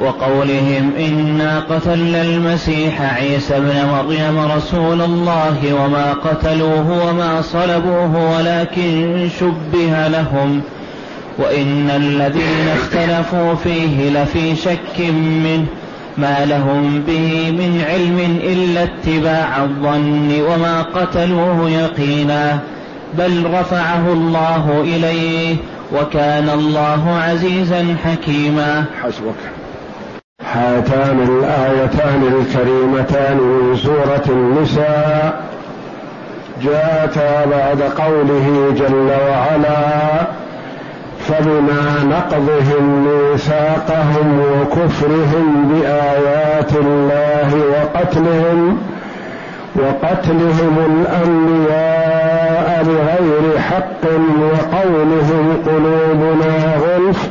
وقولهم إنا قتلنا المسيح عيسى ابن مريم رسول الله وما قتلوه وما صلبوه ولكن شبه لهم وإن الذين اختلفوا فيه لفي شك منه ما لهم به من علم إلا اتباع الظن وما قتلوه يقينا بل رفعه الله إليه وكان الله عزيزا حكيما حسبك. هاتان الآيتان الكريمتان من سورة النساء جاءتا بعد قوله جل وعلا فبما نقضهم ميثاقهم وكفرهم بآيات الله وقتلهم وقتلهم الأنبياء بغير حق وقولهم قلوبنا غلف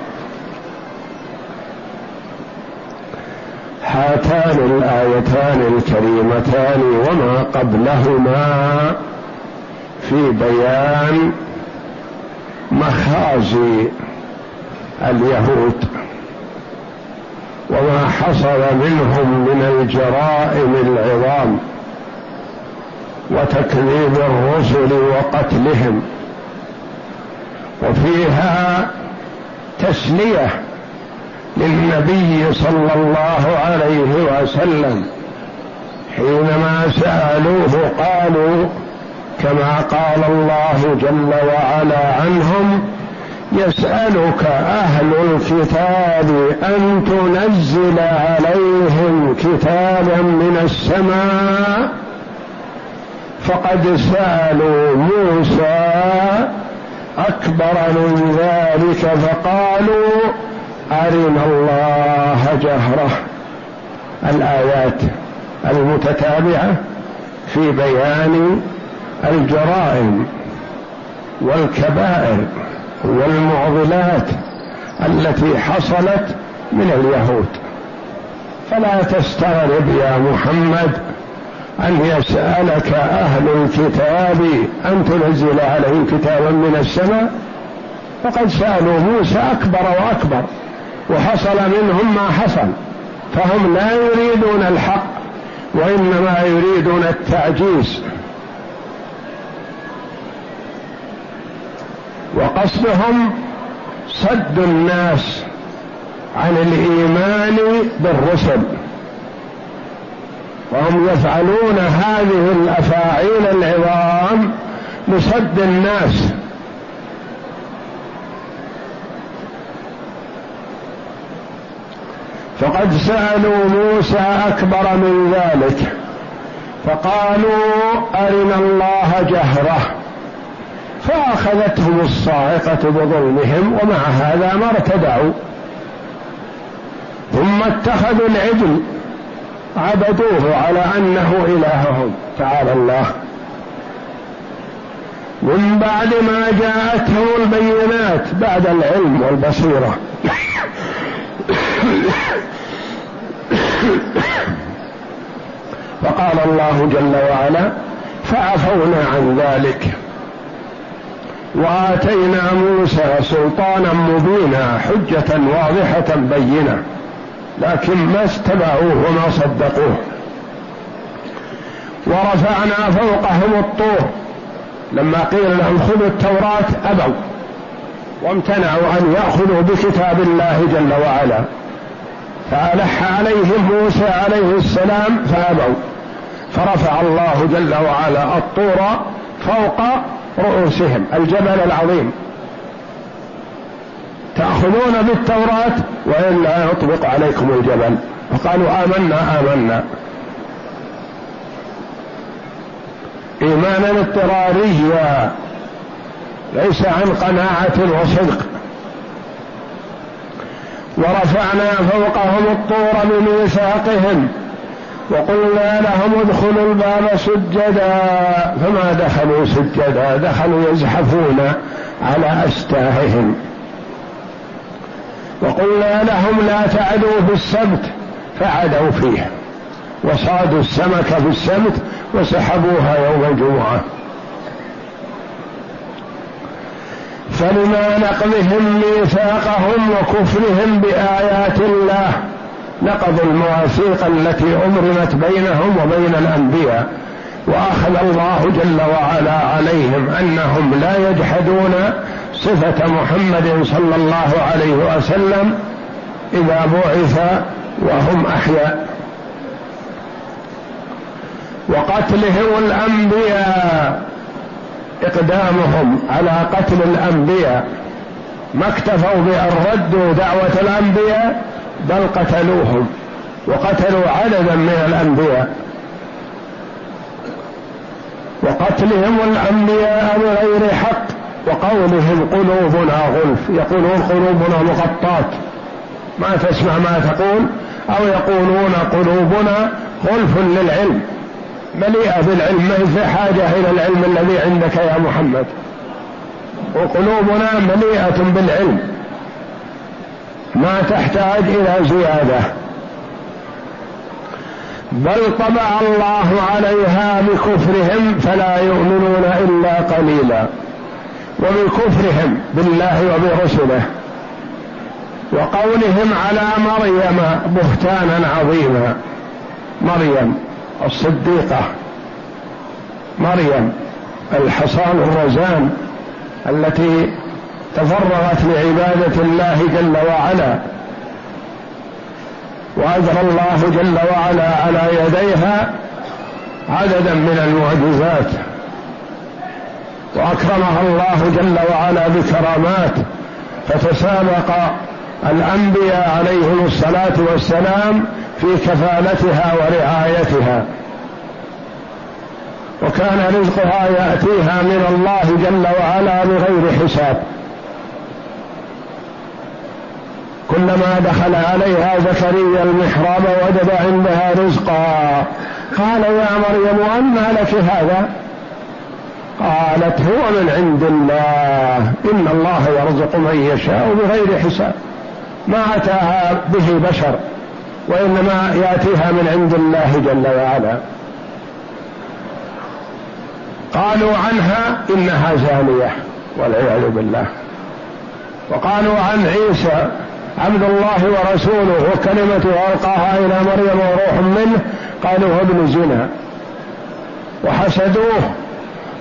هاتان الآيتان الكريمتان وما قبلهما في بيان مخازي اليهود وما حصل منهم من الجرائم العظام وتكذيب الرسل وقتلهم وفيها تسلية للنبي صلى الله عليه وسلم. حينما سألوه قالوا كما قال الله جل وعلا عنهم يسألك أهل الكتاب أن تنزل عليهم كتابا من السماء. فقد سألوا موسى أكبر من ذلك فقالوا أرنا الله جهرة. الآيات المتتابعة في بيان الجرائم والكبائر والمعضلات التي حصلت من اليهود. فلا تستغرب يا محمد أن يسألك أهل الكتاب أن تنزل عليهم كتابا من السماء. فقد سألوا موسى أكبر وأكبر. وحصل منهم ما حصل. فهم لا يريدون الحق وإنما يريدون التعجيز. وقصدهم صد الناس عن الإيمان بالرسل. وهم يفعلون هذه الأفاعيل العظام لصد الناس. فقد سألوا موسى أكبر من ذلك. فقالوا أرنا الله جهرة. فأخذتهم الصاعقة بظلمهم ومع هذا ما ارتدعوا. ثم اتخذوا العجل. عبدوه على أنه إلههم. تعالى الله. من بعد ما جاءتهم البينات بعد العلم والبصيرة. فقال الله جل وعلا فعفونا عن ذلك. وآتينا موسى سلطانا مبينا حجة واضحة بينة لكن ما استبعوه وما صدقوه. ورفعنا فوقهم الطور لما قيل لهم خذوا التوراة أبوا. وامتنعوا أن يأخذوا بكتاب الله جل وعلا. فألح عليهم موسى عليه السلام فأبوا. فرفع الله جل وعلا الطور فوق رؤوسهم. الجبل العظيم. تأخذون بالتوراة وإلا يطبق عليكم الجبل. فقالوا آمنا آمنا. إيمانا اضطراريا. ليس عن قناعة وصدق. ورفعنا فوقهم الطور بميثاقهم وقلنا لهم ادخلوا الباب سجدا. فما دخلوا سجدا؟ دخلوا يزحفون على أستاههم. وقلنا لهم لا تعدوا في السبت فعدوا فيه وصادوا السمك في السبت وسحبوها يوم الجمعة. فلما نقضهم ميثاقهم وكفرهم بآيات الله. نقضوا المواثيق التي امرمت بينهم وبين الأنبياء. وأخذ الله جل وعلا عليهم أنهم لا يجحدون صفة محمد صلى الله عليه وسلم إذا بعث وهم أحياء. وقتلهم الأنبياء. إقدامهم على قتل الأنبياء ما اكتفوا بأن ردوا دعوة الأنبياء بل قتلوهم وقتلوا عددا من الأنبياء. وقتلهم الأنبياء بغير حق وقولهم قلوبنا غلف يقولون قلوبنا مغطاة. ما تسمع ما تقول أو يقولون قلوبنا غلف للعلم. مليئة بالعلم ما في حاجة إلى العلم الذي عندك يا محمد. وقلوبنا مليئة بالعلم. ما تحتاج إلى زيادة. بل طبع الله عليها بكفرهم فلا يؤمنون إلا قليلا. وبكفرهم بالله وبرسله. وقولهم على مريم بهتانا عظيما. مريم. الصديقة مريم الحصان الرزان التي تفرغت لعبادة الله جل وعلا. وأجرى الله جل وعلا على يديها عددا من المعجزات. وأكرمها الله جل وعلا بكرامات. فتسابق الأنبياء عليهم الصلاة والسلام في كفالتها ورعايتها. وكان رزقها يأتيها من الله جل وعلا بغير حساب. كلما دخل عليها زكريا المحراب وجد عندها رزقا. قال يا مريم أنى لك هذا؟ قالت هو من عند الله. إن الله يرزق من يشاء بغير حساب. ما أتاها به بشر. وإنما يأتيها من عند الله جل وعلا. قالوا عنها إنها زانية والعياذ بالله. وقالوا عن عيسى عبد الله ورسوله وكلمته ألقاها إلى مريم وروح منه قالوا هو ابن زنا. وحسدوه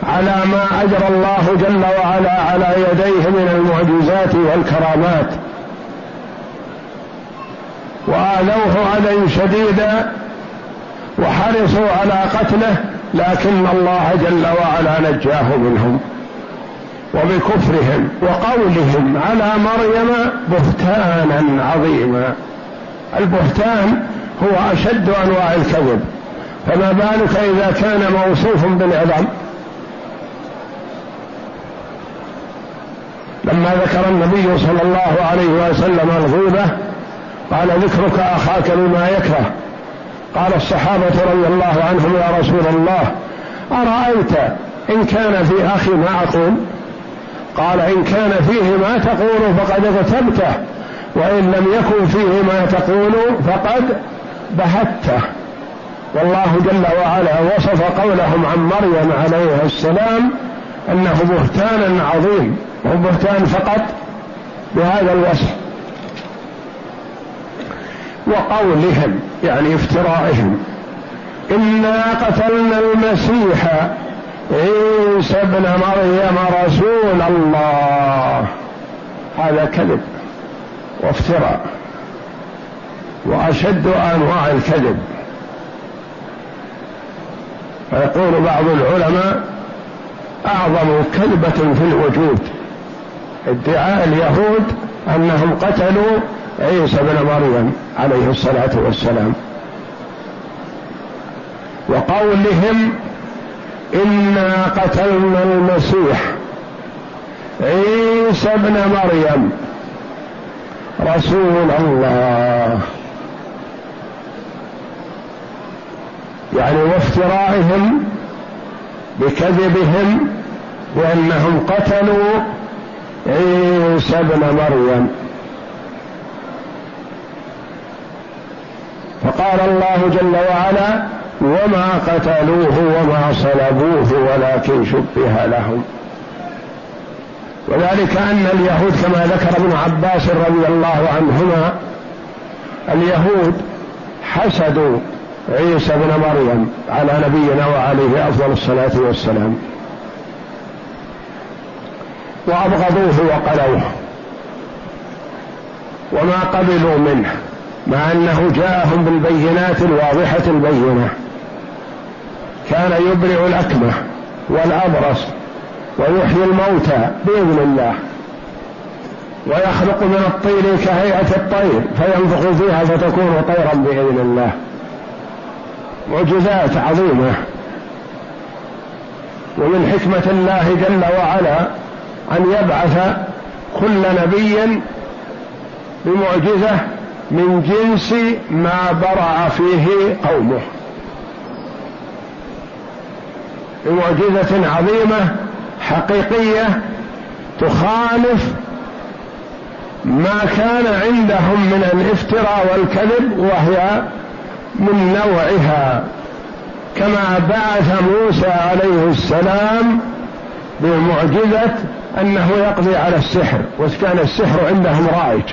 على ما أجرى الله جل وعلا على يديه من المعجزات والكرامات. وآذوه أذى شديدا وحرصوا على قتله لكن الله جل وعلا نجاه منهم وبكفرهم وقولهم على مريم بهتانا عظيما. البهتان هو أشد أنواع الكذب فما بالك إذا كان موصوف بالعظم؟ لما ذكر النبي صلى الله عليه وسلم الغيبة قال ذكرك أخاك بما يكره. قال الصحابة رضي الله عنهم يا رسول الله أرأيت إن كان في أخي ما أقول؟ قال إن كان فيه ما تقول فقد اغتبته وإن لم يكن فيه ما تقول فقد بهته والله جل وعلا وصف قولهم عن مريم عليه السلام أنه بهتان عظيم هو بهتان فقط بهذا الوصف. وقولهم يعني افترائهم. انا قتلنا المسيح عيسى ابن مريم رسول الله. هذا كذب وافتراء وأشد أنواع الكذب. فيقول بعض العلماء أعظم كذبة في الوجود ادعاء اليهود أنهم قتلوا عيسى بن مريم عليه الصلاة والسلام. وقولهم إنا قتلنا المسيح عيسى ابن مريم رسول الله. يعني وافترائهم بكذبهم بأنهم قتلوا عيسى ابن مريم. فقال الله جل وعلا وما قتلوه وما صلبوه ولكن شبه لهم. وذلك أن اليهود كما ذكر ابن عباس رضي الله عنهما اليهود حسدوا عيسى بن مريم على نبينا وعليه أفضل الصلاة والسلام. وأبغضوه وقلوه. وما قبلوا منه. مع أنه جاءهم بالبينات الواضحة البينة. كان يبرئ الأكمه والأبرص ويحيي الموتى بإذن الله. ويخلق من الطين كهيئة الطير فينفخ فيها فتكون طيرا بإذن الله. معجزات عظيمة. ومن حكمة الله جل وعلا أن يبعث كل نبي بمعجزة من جنس ما برع فيه قومه. بمعجزه عظيمة حقيقية تخالف ما كان عندهم من الافتراء والكذب وهي من نوعها. كما بعث موسى عليه السلام بمعجزة أنه يقضي على السحر وكان السحر عندهم رائج.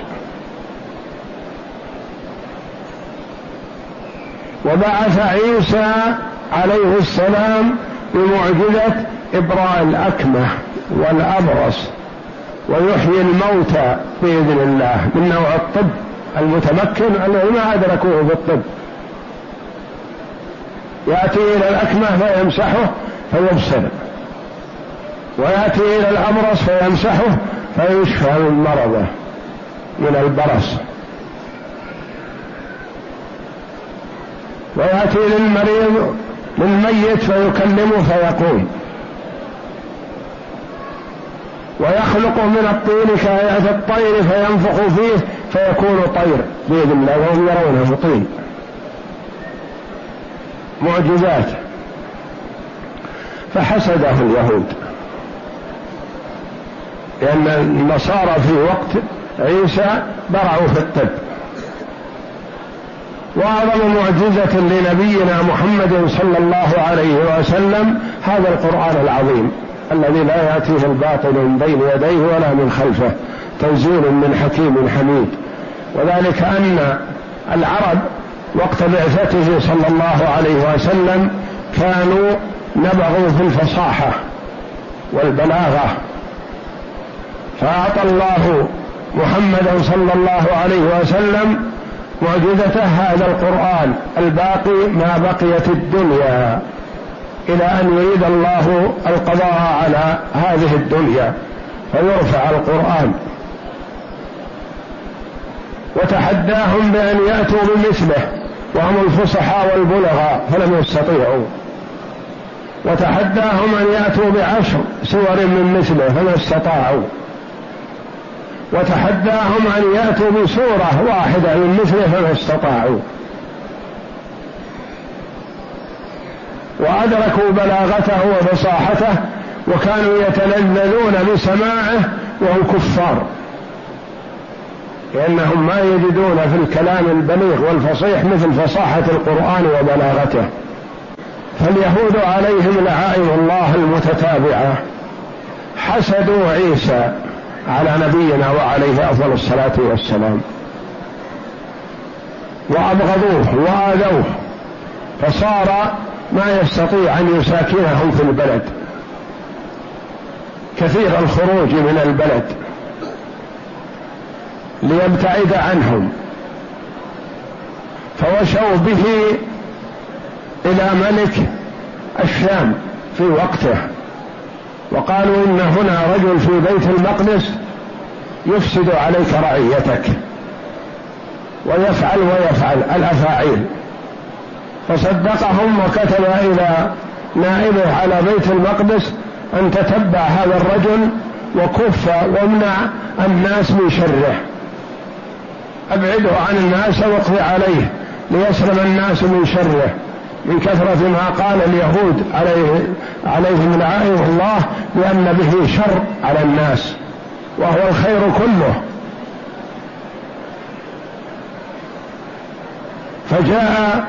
وبعث عيسى عليه السلام بمعجزة إبراء الأكمة والأبرص ويحيي الموتى بإذن الله من نوع الطب المتمكن الذي ما أدركوه بالطب. يأتي إلى الأكمة فيمسحه فيبصر ويأتي إلى الأبرص فيمسحه فيشفى من مرضه من البرص. ويأتي للمريض للميت فيكلمه فيقوم ويخلق من الطين كهيئة الطير فينفخ فيه فيكون طير بإذن الله وهم يرونه طين. معجزات. فحسده اليهود. لأن النصارى في وقت عيسى برعوا في الطب. وأعظم معجزة لنبينا محمد صلى الله عليه وسلم هذا القرآن العظيم الذي لا يأتيه الباطل من بين يديه ولا من خلفه تنزيل من حكيم حميد. وذلك أن العرب وقت بعثته صلى الله عليه وسلم كانوا نبغوا في الفصاحة والبلاغة. فأعطى الله محمدا صلى الله عليه وسلم معجزته هذا القرآن الباقي ما بقيت الدنيا. إلى أن يريد الله القضاء على هذه الدنيا فيرفع القرآن. وتحداهم بأن يأتوا بمثله وهم الفصحاء والبلغاء فلم يستطيعوا. وتحداهم أن يأتوا بعشر سور من مثله فما استطاعوا. وتحداهم أن يأتوا بسورة واحدة من مثله فما استطاعوا. وأدركوا بلاغته وفصاحته وكانوا يتلذذون بسماعه وهم كفار. لأنهم ما يجدون في الكلام البليغ والفصيح مثل فصاحة القرآن وبلاغته. فاليهود عليهم لعائن الله المتتابعة. حسدوا عيسى. على نبينا وعليه أفضل الصلاة والسلام. وأبغضوه وآذوه فصار ما يستطيع أن يساكنهم في البلد. كثير الخروج من البلد ليبتعد عنهم. فوشوا به إلى ملك الشام في وقته. وقالوا إن هنا رجل في بيت المقدس يفسد عليك رعيتك ويفعل ويفعل الأفاعيل. فصدقهم وكتب إلى نائبه على بيت المقدس أن تتبع هذا الرجل وكف وامنع الناس من شره. أبعده عن الناس وأقضي عليه ليسلم الناس من شره. من كثرة ما قال اليهود عليه عليهم لعنه الله لأن به شر على الناس وهو الخير كله. فجاء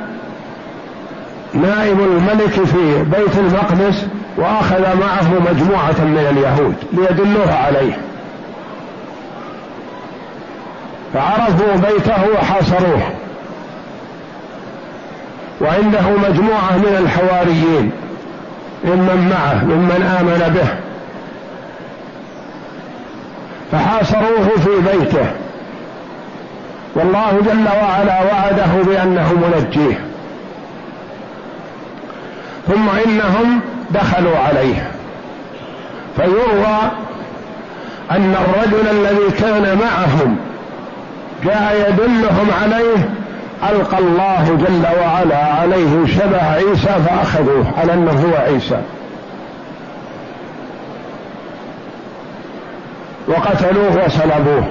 نائب الملك في بيت المقدس وأخذ معه مجموعة من اليهود ليدلوه عليه. فعرفوا بيته وحاصروه. وعنده مجموعة من الحواريين ممن معه ممن آمن به. فحاصروه في بيته. والله جل وعلا وعده بأنه منجيه. ثم إنهم دخلوا عليه. فيروى أن الرجل الذي كان معهم جاء يدلهم عليه ألقى الله جل وعلا عليه شبه عيسى فأخذوه على أنه هو عيسى. وقتلوه وصلبوه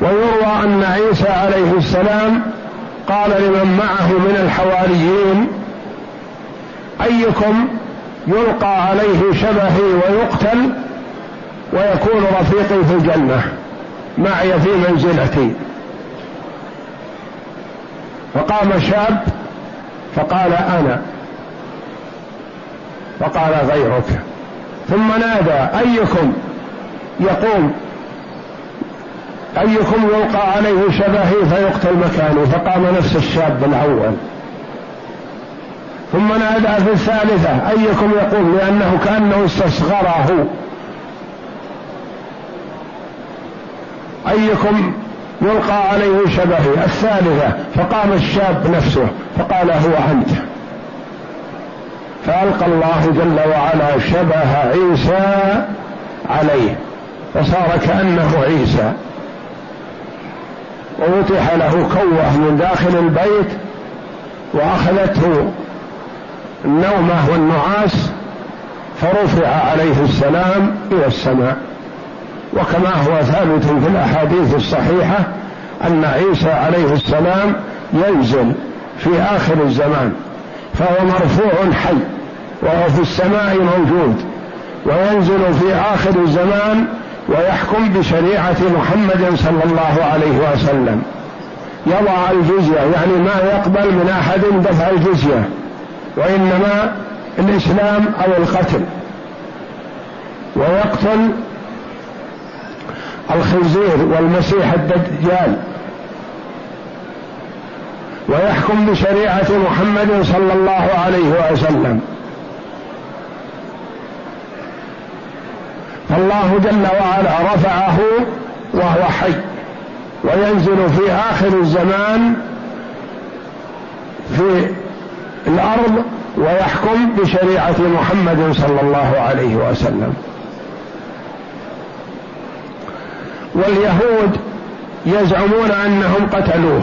ويروى أن عيسى عليه السلام قال لمن معه من الحواريين أيكم يلقى عليه شبهي ويقتل ويكون رفيقي في الجنة معي في منزلتي. فقام شاب فقال أنا فقال غيرك. ثم نادى أيكم يقوم أيكم يلقى عليه شبهي فيقتل مكانه فقام نفس الشاب الأول. ثم نادى في الثالثة أيكم يقوم لأنه كأنه استصغره. أيكم يلقى عليه شبهي الثالثة فقام الشاب نفسه فقال هو أنت. فألقى الله جل وعلا شبه عيسى عليه فصار كأنه عيسى. ووتح له كوة من داخل البيت وأخذته النومة والنعاس فرفع عليه السلام إلى السماء. وكما هو ثابت في الأحاديث الصحيحة أن عيسى عليه السلام ينزل في آخر الزمان فهو مرفوع حي وهو في السماء موجود وينزل في آخر الزمان ويحكم بشريعة محمد صلى الله عليه وسلم. يضع الجزية يعني ما يقبل من أحد دفع الجزية وإنما الإسلام أو القتل. ويقتل الخنزير والمسيح الدجال. ويحكم بشريعة محمد صلى الله عليه وسلم. فالله جل وعلا رفعه وهو حي وينزل في آخر الزمان في الأرض ويحكم بشريعة محمد صلى الله عليه وسلم. واليهود يزعمون أنهم قتلوه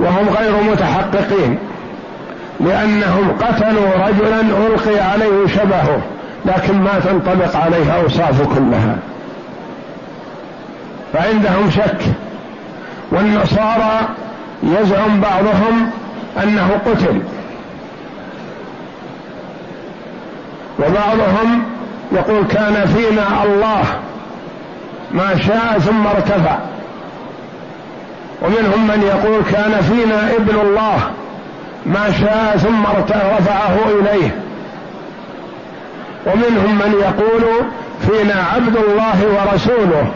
وهم غير متحققين لأنهم قتلوا رجلا ألقي عليه شبهه لكن ما تنطبق عليه اوصافه كلها. فعندهم شك والنصارى يزعم بعضهم أنه قتل. وبعضهم يقول كان فينا الله ما شاء ثم ارتفع. ومنهم من يقول كان فينا ابن الله ما شاء ثم رفعه إليه. ومنهم من يقول فينا عبد الله ورسوله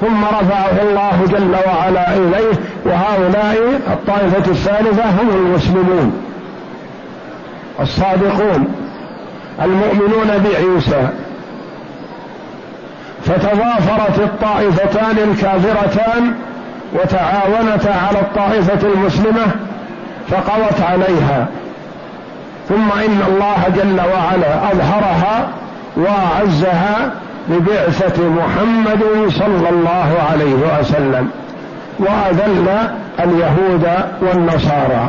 ثم رفعه الله جل وعلا إليه. وهؤلاء الطائفة الثالثة هم المسلمون. الصادقون المؤمنون بعيسى فتضافرت الطائفتان الكافرتان وتعاونتا على الطائفة المسلمة فقضت عليها. ثم إن الله جل وعلا أظهرها وأعزها ببعثة محمد صلى الله عليه وسلم وأذل اليهود والنصارى.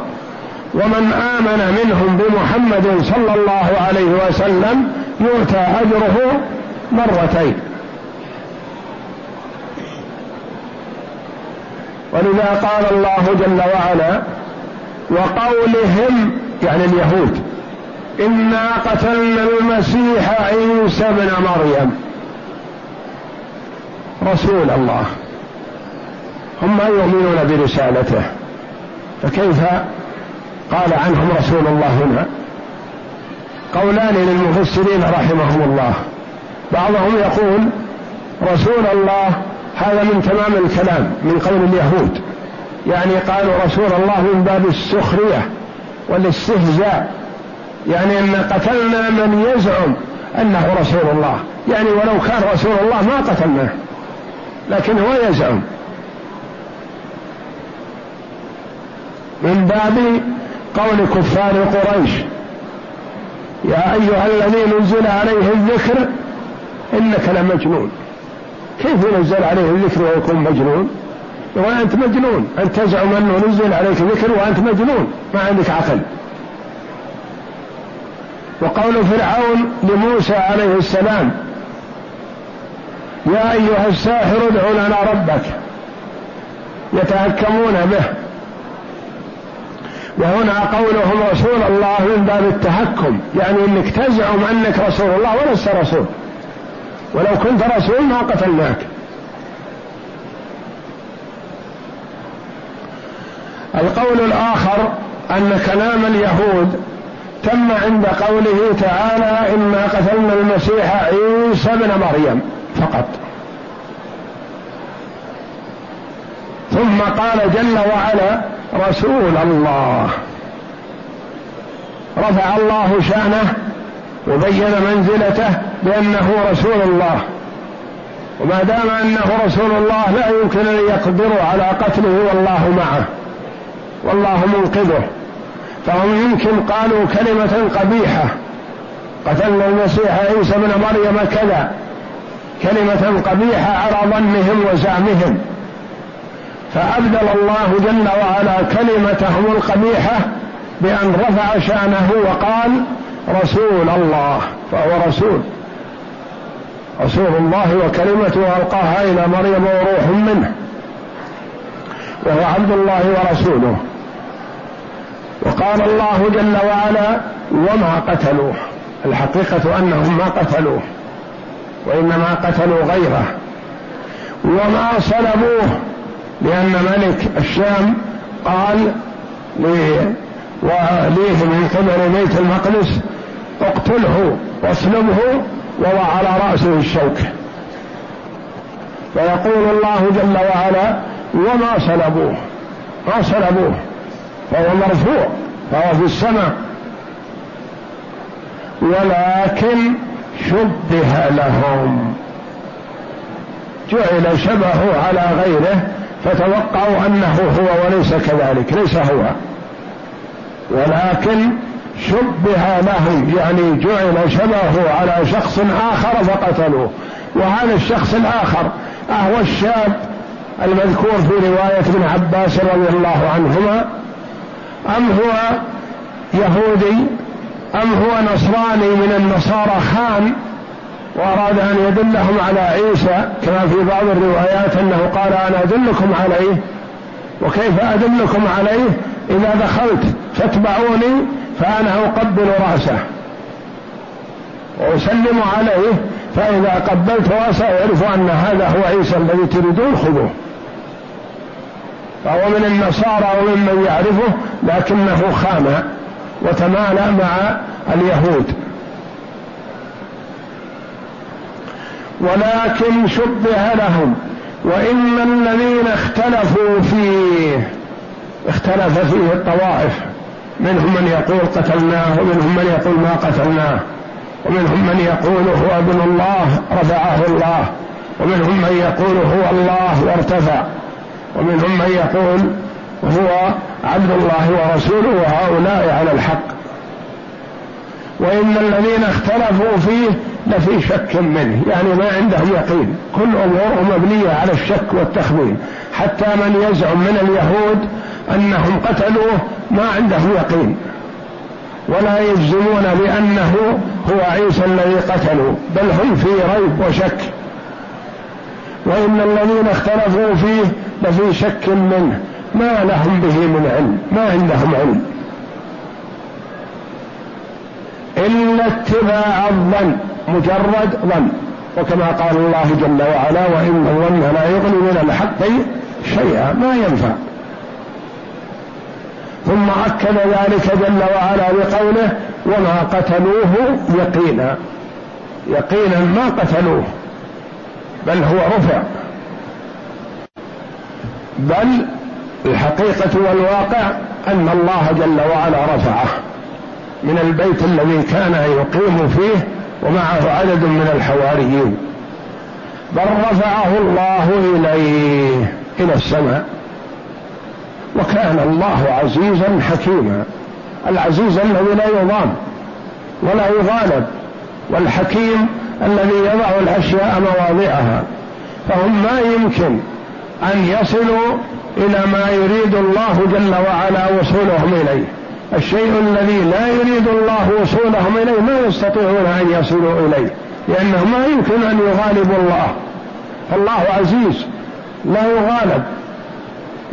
ومن آمن منهم بمحمد صلى الله عليه وسلم يؤتى أجره مرتين. ولذا قال الله جل وعلا وقولهم يعني اليهود إنا قتلنا المسيح عيسى ابن مريم. رسول الله. هم ما يؤمنون برسالته. فكيف قال عنهم رسول الله هنا؟ قولان للمفسرين رحمهم الله. بعضهم يقول رسول الله هذا من تمام الكلام من قول اليهود. يعني قالوا رسول الله من باب السخرية والاستهزاء. يعني أن قتلنا من يزعم أنه رسول الله. يعني ولو كان رسول الله ما قتلناه لكن هو يزعم. من باب قول كفار قريش يا أيها الذي نزل عليه الذكر إنك لمجنون. كيف ينزل عليه الذكر ويكون مجنون؟ وانت مجنون انت تزعم أنه نزل عليك ذكر وأنت مجنون ما عندك عقل. وقول فرعون لموسى عليه السلام يا أيها الساحر ادع لنا ربك يتهكمون به. وهنا قولهم رسول الله من باب التهكم يعني إنك تزعم أنك رسول الله ولست رسول. ولو كنت رسول ما قتلناك. القول الآخر أن كلام اليهود تم عند قوله تعالى إنا قتلنا المسيح عيسى ابن مريم فقط. ثم قال جل وعلا رسول الله. رفع الله شأنه وبين منزلته بأنه رسول الله. وما دام أنه رسول الله لا يمكن أن يقدروا على قتله والله معه. والله منقذه. فهم يمكن قالوا كلمة قبيحة. قتلنا المسيح عيسى بن مريم كذا. كلمة قبيحة على ظنهم وزعمهم. فأبدل الله جل وعلا كلمتهم القبيحة بأن رفع شأنه وقال رسول الله فهو رسول. رسول الله وكلمته ألقاها إلى مريم وروح منه وهو عبد الله ورسوله. وقال الله جل وعلا وما قتلوه الحقيقة أنهم ما قتلوه وإنما قتلوا غيره. وما صلبوه لأن ملك الشام قال وليه من قبل بيت المقدس اقتله واصلبه وضع على رأسه الشوك. فيقول الله جل وعلا وما صلبوه ما صلبوه فهو مرفوع فهو في السماء. ولكن شبه لهم. جعل شبهه على غيره فتوقعوا أنه هو وليس كذلك ليس هو. ولكن شبه لهم يعني جعل شبهه على شخص آخر فقتلوه وهذا الشخص الآخر أهو الشاب المذكور في رواية ابن عباس رضي الله عنهما أم هو يهودي أم هو نصراني من النصارى خان وأراد أن يدلهم على عيسى كما في بعض الروايات أنه قال أنا أدلكم عليه. وكيف أدلكم عليه؟ إذا دخلت فاتبعوني فأنا أقبل رأسه وأسلم عليه فإذا قبلت رأسه يعرف أن هذا هو عيسى الذي تريدون خذوه. فهو من النصارى وممن يعرفه لكنه خان وتمالى مع اليهود. ولكن شبه لهم وإن الذين اختلفوا فيه اختلف فيه الطوائف. منهم من يقول قتلناه ومنهم من يقول ما قتلناه ومنهم من يقول هو ابن الله رفعه الله ومنهم من يقول هو الله وارتفع ومنهم من يقول هو عبد الله ورسوله وهؤلاء على الحق. وإن الذين اختلفوا فيه لفي شك منه يعني ما عندهم يقين. كل أمورهم مبنية على الشك والتخمين حتى من يزعم من اليهود أنهم قتلوه ما عندهم يقين. ولا يجزمون بأنه هو عيسى الذي قتلوا بل هم في ريب وشك. وإن الذين اختلفوا فيه لفي شك منه. ما لهم به من علم ما عندهم علم. إلا اتباع الظن مجرد ظن. وكما قال الله جل وعلا وإن الظن لا يغني من الحق شيئا ما ينفع. ثم أكد ذلك جل وعلا بقوله وما قتلوه يقينا. يقينا ما قتلوه بل هو رفع. بل الحقيقة والواقع أن الله جل وعلا رفعه. من البيت الذي كان يقيم فيه ومعه عدد من الحواريين. بل رفعه الله إليه إلى السماء. وكان الله عزيزا حكيما. العزيز الذي لا يضام ولا يغالب والحكيم الذي يضع الأشياء مواضعها. فهم ما يمكن أن يصلوا إلى ما يريد الله جل وعلا وصولهم إليه. الشيء الذي لا يريد الله وصولهم إليه ما يستطيعون أن يصلوا إليه لأنه ما يمكن أن يغالبوا الله. فالله عزيز لا يغالب.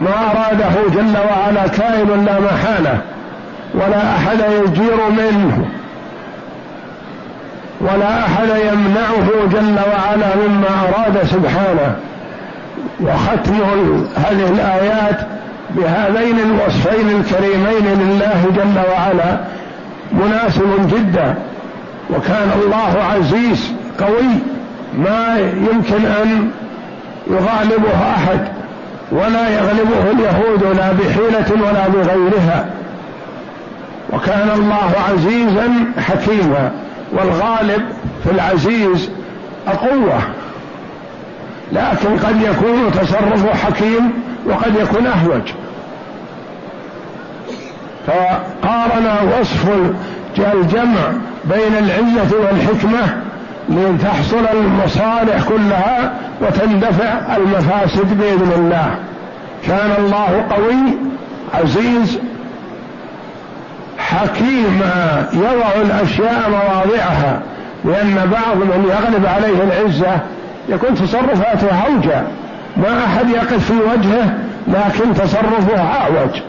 ما أراده جل وعلا كائن لا محالة ولا أحد يجير منه ولا أحد يمنعه جل وعلا مما أراد سبحانه. وختم هذه الآيات بهذين الوصفين الكريمين لله جل وعلا مناسب جدا. وكان الله عزيز قوي ما يمكن أن يغالبه أحد ولا يغلبه اليهود لا بحيلة ولا بغيرها. وكان الله عزيزا حكيما والغالب في العزيز القوة لكن قد يكون تصرفه حكيم وقد يكون أهوج. فقارن وصف الجمع بين العزة والحكمة لتحصل المصالح كلها وتندفع المفاسد بإذن الله. كان الله قوي عزيز حكيما يضع الأشياء مواضعها لأن بعض من يغلب عليه العزة يكون تصرفاته اوجع ما أحد يقف في وجهه لكن تصرفه اعوج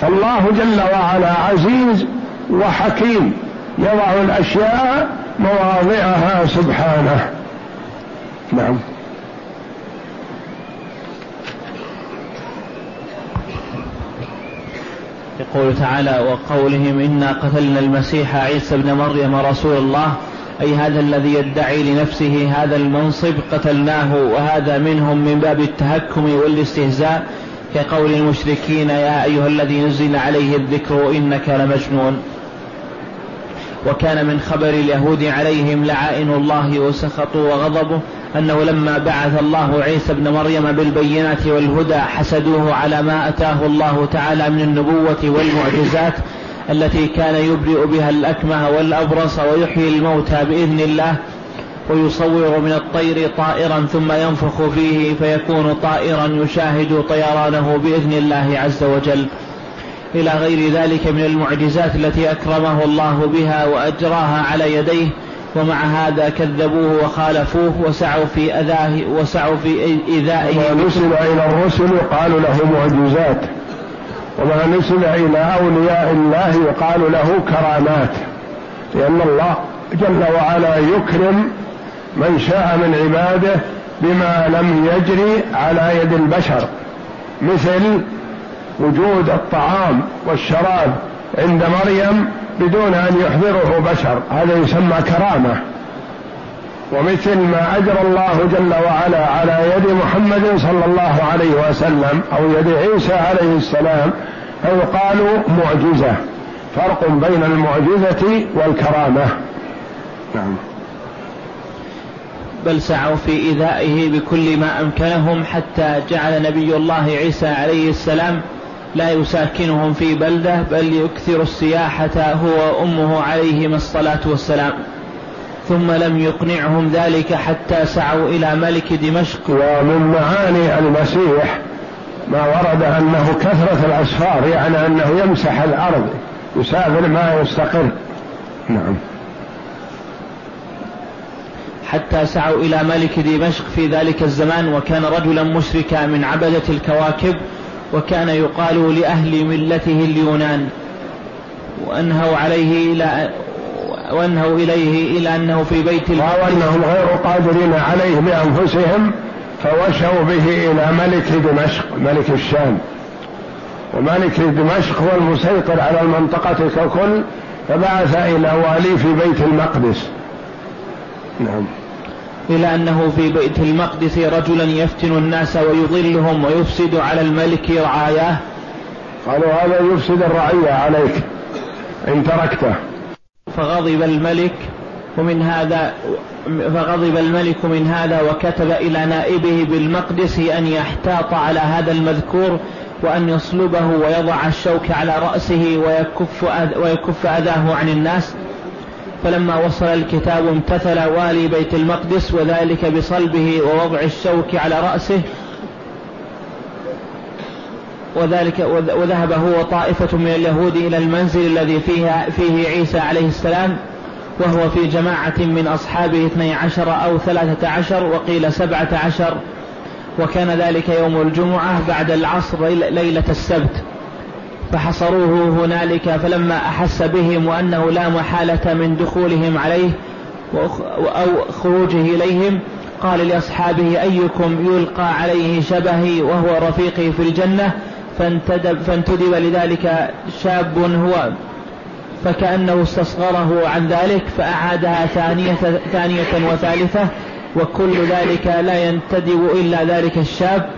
فالله جل وعلا عزيز وحكيم يضع الأشياء مواضعها سبحانه. نعم. يقول تعالى وقولهم إنا قتلنا المسيح عيسى ابن مريم رسول الله. أي هذا الذي يدعي لنفسه هذا المنصب قتلناه وهذا منهم من باب التهكم والاستهزاء كقول المشركين يا أيها الذي نزل عليه الذكر إنك لمجنون. وكان من خبر اليهود عليهم لعائن الله وسخطوا وغضبه أنه لما بعث الله عيسى ابن مريم بالبينات والهدى حسدوه على ما أتاه الله تعالى من النبوة والمعجزات التي كان يبرئ بها الأكمه والأبرص ويحيي الموتى بإذن الله ويصور من الطير طائرا ثم ينفخ فيه فيكون طائرا يشاهد طيرانه بإذن الله عز وجل. إلى غير ذلك من المعجزات التي أكرمه الله بها وأجراها على يديه ومع هذا كذبوه وخالفوه وسعوا في أذاه وسعوا في إيذائه وما نسل إلى الرسل قالوا له معجزات. وما نسل إلى أولياء الله يقال له كرامات لأن الله جل وعلا يكرم من شاء من عباده بما لم يجري على يد البشر مثل وجود الطعام والشراب عند مريم بدون أن يحضره بشر هذا يسمى كرامة. ومثل ما اجرى الله جل وعلا على يد محمد صلى الله عليه وسلم أو يد عيسى عليه السلام فيقال معجزة. فرق بين المعجزة والكرامة. نعم. بل سعوا في إيذائه بكل ما أمكنهم حتى جعل نبي الله عيسى عليه السلام لا يساكنهم في بلدة بل يكثر السياحة هو وأمه عليهما الصلاة والسلام. ثم لم يقنعهم ذلك حتى سعوا إلى ملك دمشق. ومن معاني المسيح ما ورد أنه كثرة الأسفار يعني أنه يمسح الأرض يسافر ما يستقر. نعم. حتى سعوا إلى ملك دمشق في ذلك الزمان وكان رجلا مشركا من عبدة الكواكب وكان يقال لأهل ملته اليونان وأنهوا عليه إلى وأنهوا إليه إلى أنه في بيت المقدس أنهم غير قادرين عليه بأنفسهم فوشوا به إلى ملك دمشق ملك الشام. وملك دمشق هو المسيطر على المنطقة ككل فبعث إلى والي في بيت المقدس. نعم. إلى أنه في بيت المقدس رجلا يفتن الناس ويضلهم ويفسد على الملك رعاياه. قالوا هذا يفسد الرعية عليك إن تركته. فغضب الملك ومن هذا فغضب الملك من هذا وكتب إلى نائبه بالمقدس أن يحتاط على هذا المذكور وأن يصلبه ويضع الشوك على رأسه ويكف, ويكف أذاه عن الناس. فلما وصل الكتاب امتثل والي بيت المقدس وذلك بصلبه ووضع الشوك على رأسه وذلك وذهب هو طائفة من اليهود إلى المنزل الذي فيها فيه عيسى عليه السلام وهو في جماعة من أصحابه اثني عشر أو ثلاثة عشر وقيل سبعة عشر وكان ذلك يوم الجمعة بعد العصر ليلة السبت. فحصروه هنالك فلما أحس بهم وأنه لا محالة من دخولهم عليه أو خروجه إليهم قال لأصحابه أيكم يلقى عليه شبهي وهو رفيقي في الجنة؟ فانتدب, فانتدب لذلك شاب هو فكأنه استصغره عن ذلك فأعادها ثانية, ثانية وثالثة وكل ذلك لا ينتدب إلا ذلك الشاب.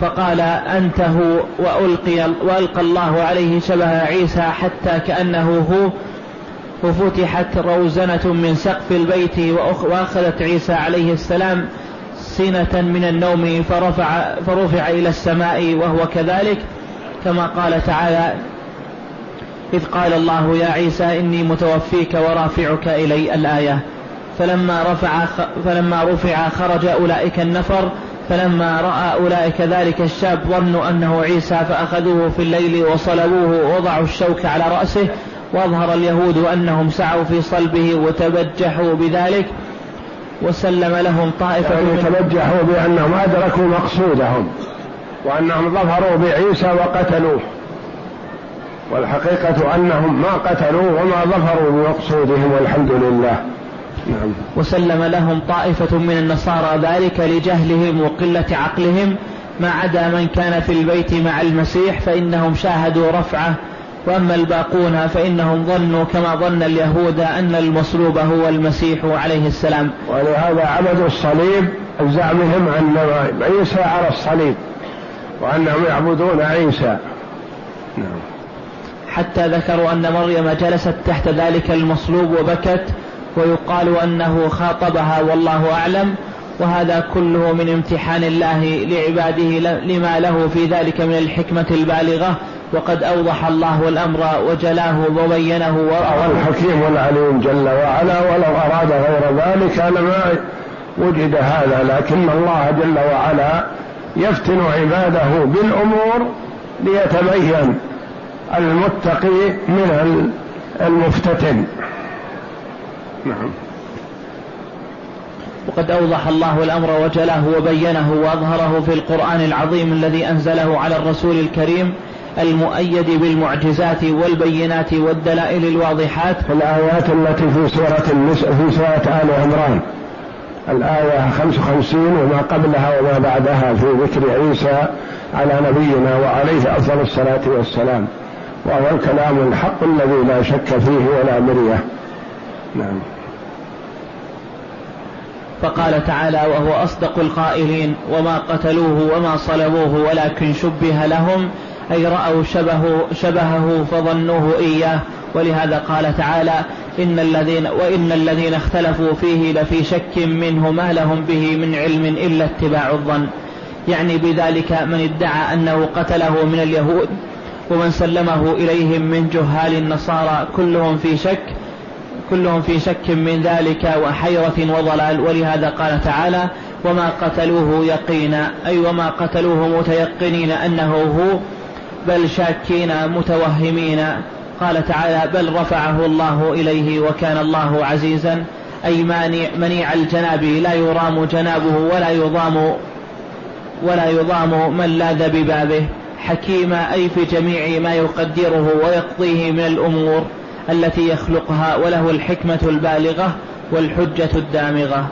فقال أنت هو وألقي وألقى الله عليه شبه عيسى حتى كأنه هو وفتحت روزنة من سقف البيت وأخذت عيسى عليه السلام سنة من النوم فرفع, فرفع إلى السماء وهو كذلك. كما قال تعالى إذ قال الله يا عيسى إني متوفيك ورافعك إلي الآية. فلما رفع فلما رفع خرج أولئك النفر. فلما رأى أولئك ذلك الشاب ظنوا أنه عيسى فأخذوه في الليل وصلبوه ووضعوا الشوك على رأسه. وأظهر اليهود أنهم سعوا في صلبه وتبجحوا بذلك. وسلم لهم طائفة يعني تبجحوا بأنهم أدركوا مقصودهم. وأنهم ظفروا بعيسى وقتلوه. والحقيقة أنهم ما قتلوه وما ظفروا بمقصودهم والحمد لله. نعم. وسلم لهم طائفة من النصارى ذلك لجهلهم وقلة عقلهم ما عدا من كان في البيت مع المسيح فإنهم شاهدوا رفعه. وأما الباقون فإنهم ظنوا كما ظن اليهود أن المصلوب هو المسيح عليه السلام. ولهذا عبدوا الصليب زعمهم أن عيسى على الصليب. وأنهم يعبدون عيسى. نعم. حتى ذكروا أن مريم جلست تحت ذلك المصلوب وبكت ويقال أنه خاطبها والله أعلم وهذا كله من امتحان الله لعباده لما له في ذلك من الحكمة البالغة. وقد أوضح الله الأمر وجلاه وبينه وهو الحكيم العليم جل وعلا ولو أراد غير ذلك لما وجد هذا لكن الله جل وعلا يفتن عباده بالأمور ليتبين المتقي من المفتتن. نعم. وقد أوضح الله الأمر وجله وبينه وأظهره في القرآن العظيم الذي أنزله على الرسول الكريم المؤيد بالمعجزات والبينات والدلائل الواضحات. الآيات التي في سورة في سورة آل عمران. الآية 55 وما قبلها وما بعدها في ذكر عيسى على نبينا وعليه أفضل الصلاة والسلام. وهو الكلام الحق الذي لا شك فيه ولا مرية. نعم. فقال تعالى وهو أصدق القائلين وما قتلوه وما صلبوه ولكن شبه لهم أي رأوا شبهه, شبهه فظنوه إياه. ولهذا قال تعالى إن الذين وإن الذين اختلفوا فيه لفي شك منه ما لهم به من علم إلا اتباع الظن. يعني بذلك من ادعى أنه قتله من اليهود ومن سلمه إليهم من جهال النصارى كلهم في شك كلهم في شك من ذلك وحيرة وضلال. ولهذا قال تعالى وما قتلوه يقينا. أي وما قتلوه متيقنين أنه هو بل شاكين متوهمين. قال تعالى بل رفعه الله إليه وكان الله عزيزا أي مانع منيع الجناب لا يرام جنابه ولا يضام ولا يضام من لاذ ببابه. حكيما أي في جميع ما يقدره ويقضيه من الأمور التي يخلقها وله الحكمة البالغة والحجة الدامغة.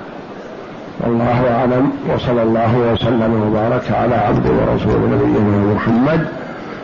والله أعلم وصلى الله وسلم وبارك على عبد ورسول نبينا محمد